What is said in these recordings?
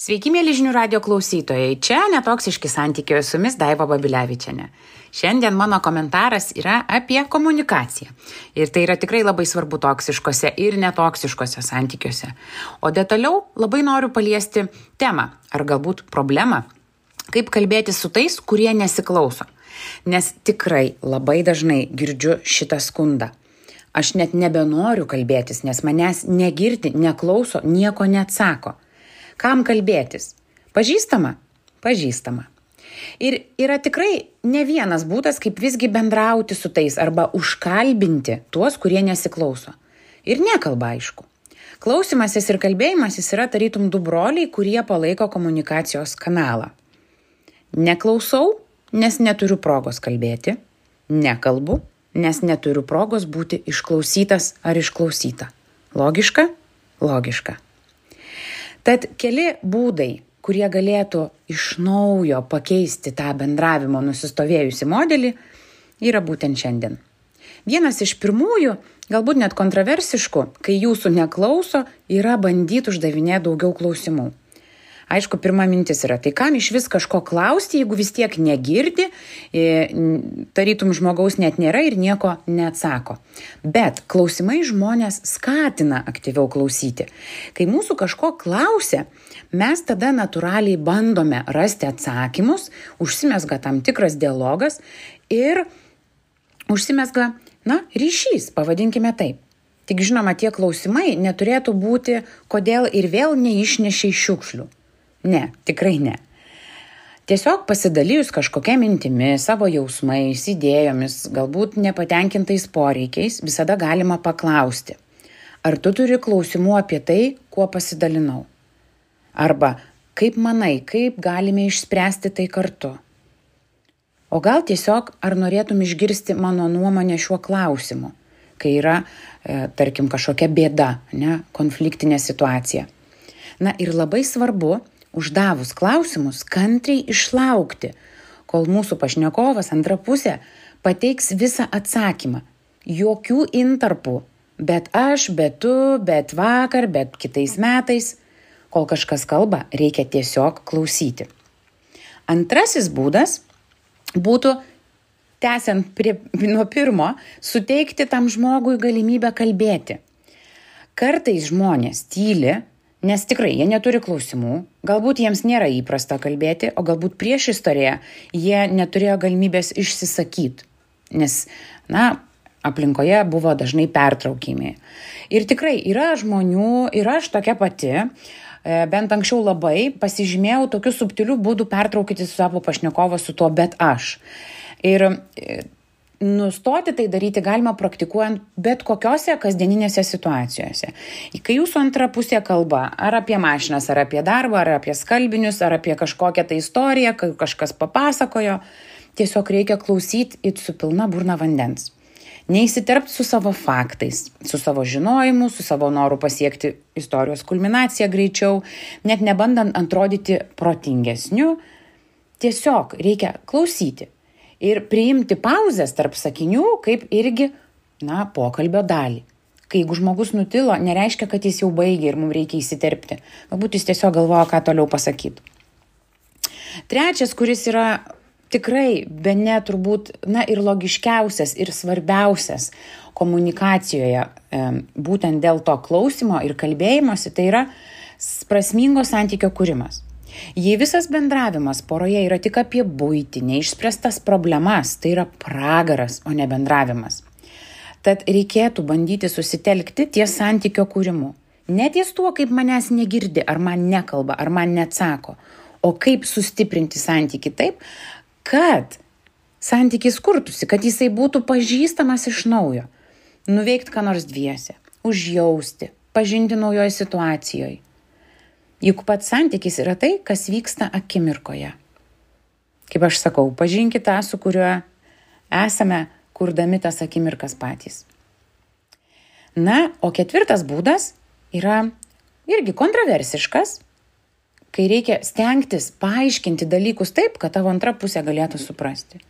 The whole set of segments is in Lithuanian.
Sveiki, mėly žinių radio klausytojai. Čia netoksiški santykiai su jumis Daiva Babilevičiane. Šiandien mano komentaras yra apie komunikaciją. Ir tai yra tikrai labai svarbu toksiškose ir netoksiškose santykiuose. O detaliau labai noriu paliesti temą ar galbūt problemą, kaip kalbėti su tais, kurie nesiklauso. Nes tikrai labai dažnai girdžiu šitą skundą. Aš net nebenoriu kalbėtis, nes manęs negirdi, neklauso, nieko neatsako. Kam kalbėtis? Pažįstama? Pažįstama. Ir yra tikrai ne vienas būdas, kaip visgi bendrauti su tais arba užkalbinti tuos, kurie nesiklauso. Ir nekalba aišku. Klausimasis ir kalbėjimasis yra tarytum du broliai, kurie palaiko komunikacijos kanalą. Neklausau, nes neturiu progos kalbėti. Nekalbu, nes neturiu progos būti išklausytas ar išklausyta. Logiška? Logiška. Tad keli būdai, kurie galėtų iš naujo pakeisti tą bendravimo nusistovėjusi modelį, yra būtent šiandien. Vienas iš pirmųjų, galbūt net kontroversiškų, kai jūsų neklauso, yra bandyti uždavinėti daugiau klausimų aišku pirma mintis yra tai kam išvis kažko klausti jeigu vis tiek negirdi tarytum žmogaus net nėra ir nieko neatsako. Bet klausimai žmones skatina aktyviau klausyti. Kai mūsų kažko klausia mes tada natūraliai bandome rasti atsakymus užsimezga tam tikras dialogas ir užsimezga na ryšys pavadinkime taip. Tik žinoma tie klausimai neturėtų būti kodėl ir vėl neišnešei šiukšlių Ne, tikrai ne. Tiesiog pasidalijus kažkokia mintimi, savo jausmais, idėjomis, galbūt nepatenkintais poreikiais, visada galima paklausti, ar tu turi klausimų apie tai, kuo pasidalinau. Arba kaip manai, kaip galime išspręsti tai kartu. O gal tiesiog, ar norėtum išgirsti mano nuomonę šiuo klausimu, kai yra, e, tarkim, kažkokia bėda, ne, konfliktinė situacija. Na ir labai svarbu, uždavus klausimus kantriai išlaukti, kol mūsų pašnekovas antra pusė pateiks visą atsakymą. Jokių intarpų. Bet aš, bet tu, bet vakar, bet kitais metais. Kol kažkas kalba, reikia tiesiog klausyti. Antrasis būdas būtų, tęsiant prie, nuo pirmo, suteikti tam žmogui galimybę kalbėti. Kartais žmonės tyli, nes tikrai jie neturi klausimų galbūt jiems nėra įprasta kalbėti o galbūt priešistorėje jie neturėjo galimybės išsisakyt nes na aplinkoje buvo dažnai pertraukiami. Ir tikrai yra žmonių ir aš tokia pati e, bent anksčiau labai pasižymėjau tokiu subtiliu būdu pertraukyti savo pašnekovą su tuo bet aš. Ir e, nustoti tai daryti galima praktikuojant bet kokiose kasdieninėse situacijose. Kai jūsų antra pusė kalba ar apie mašinas, ar apie darbą, ar apie skalbinius, ar apie kažkokią tai istoriją, kai kažkas papasakojo, tiesiog reikia klausyti it su pilna burna vandens. Neįsiterpti su savo faktais, su savo žinojimu, su savo noru pasiekti istorijos kulminaciją greičiau, net nebandant atrodyti protingesniu. Tiesiog reikia klausyti, ir priimti pauzes tarp sakinių kaip irgi, na, pokalbio dalį. Kai jeigu žmogus nutilo, nereiškia, kad jis jau baigė ir mums reikia įsiterpti. Galbūt jis tiesiog galvoja, ką toliau pasakyti. Trečias, kuris yra tikrai, be ne turbūt, na ir logiškiausias, ir svarbiausias komunikacijoje, būtent dėl to klausimo ir kalbėjimosi, tai yra prasmingo santykio kūrimas. Jei visas bendravimas poroje yra tik apie būtį, neišspręstas problemas, tai yra pragaras, o ne bendravimas. Tad reikėtų bandyti susitelkti ties santykio kūrimu. Ne ties tuo, kaip manęs negirdi, ar man nekalba, ar man neatsako, o kaip sustiprinti santyki taip, kad santykis kurtųsi, kad jisai būtų pažįstamas iš naujo. Nuveikti ką nors dviese, užjausti, pažinti naujoje situacijoje Juk pats santykis yra tai, kas vyksta akimirkoje. Kaip aš sakau, pažinkite tą, su kuriuo esame, kurdami tas akimirkas patys. Na, o ketvirtas būdas yra irgi kontroversiškas, kai reikia stengtis paaiškinti dalykus taip, kad tavo antra pusė galėtų suprasti.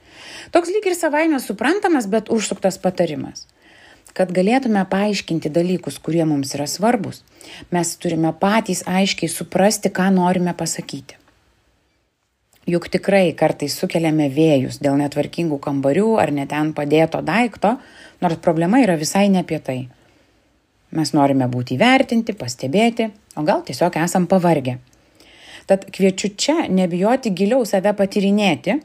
Toks lyg ir savaime suprantamas, bet užsuktas patarimas. Kad galėtume paaiškinti dalykus, kurie mums yra svarbus, mes turime patys aiškiai suprasti, ką norime pasakyti. Juk tikrai kartais sukeliame vėjus dėl netvarkingų kambarių ar neten padėto daikto, nors problema yra visai ne apie tai. Mes norime būti įvertinti, pastebėti, o gal tiesiog esam pavargę. Tad kviečiu čia nebijoti giliau save patirinėti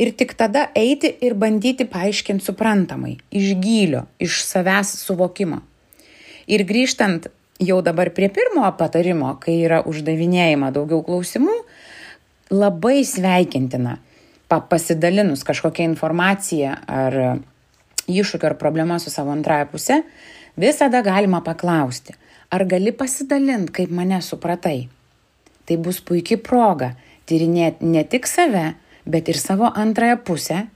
ir tik tada eiti ir bandyti paaiškinti suprantamai, iš gylio, iš savęs suvokimo. Ir grįžtant jau dabar prie pirmojo patarimo, kai yra uždavinėjama daugiau klausimų, labai sveikintina pa pasidalinus kažkokią informaciją ar iššūkį ar problemą su savo antraja pusė, visada galima paklausti, ar gali pasidalinti, kaip mane supratai. Tai bus puikia proga tyrinėti ne tik save, bet ir savo antrąją pusę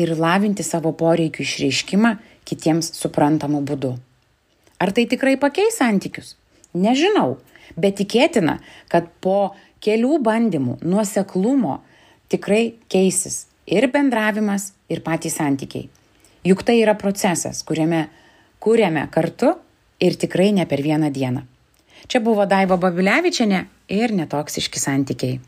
ir lavinti savo poreikių išreiškimą kitiems suprantamu būdu. Ar tai tikrai pakeis santykius? Nežinau, bet tikėtina, kad po kelių bandymų, nuoseklumo tikrai keisis ir bendravimas, ir patys santykiai. Juk tai yra procesas, kuriame kūrėme kartu ir tikrai ne per vieną dieną. Čia buvo Daiva Babilevičiane ir netoksiški santykiai.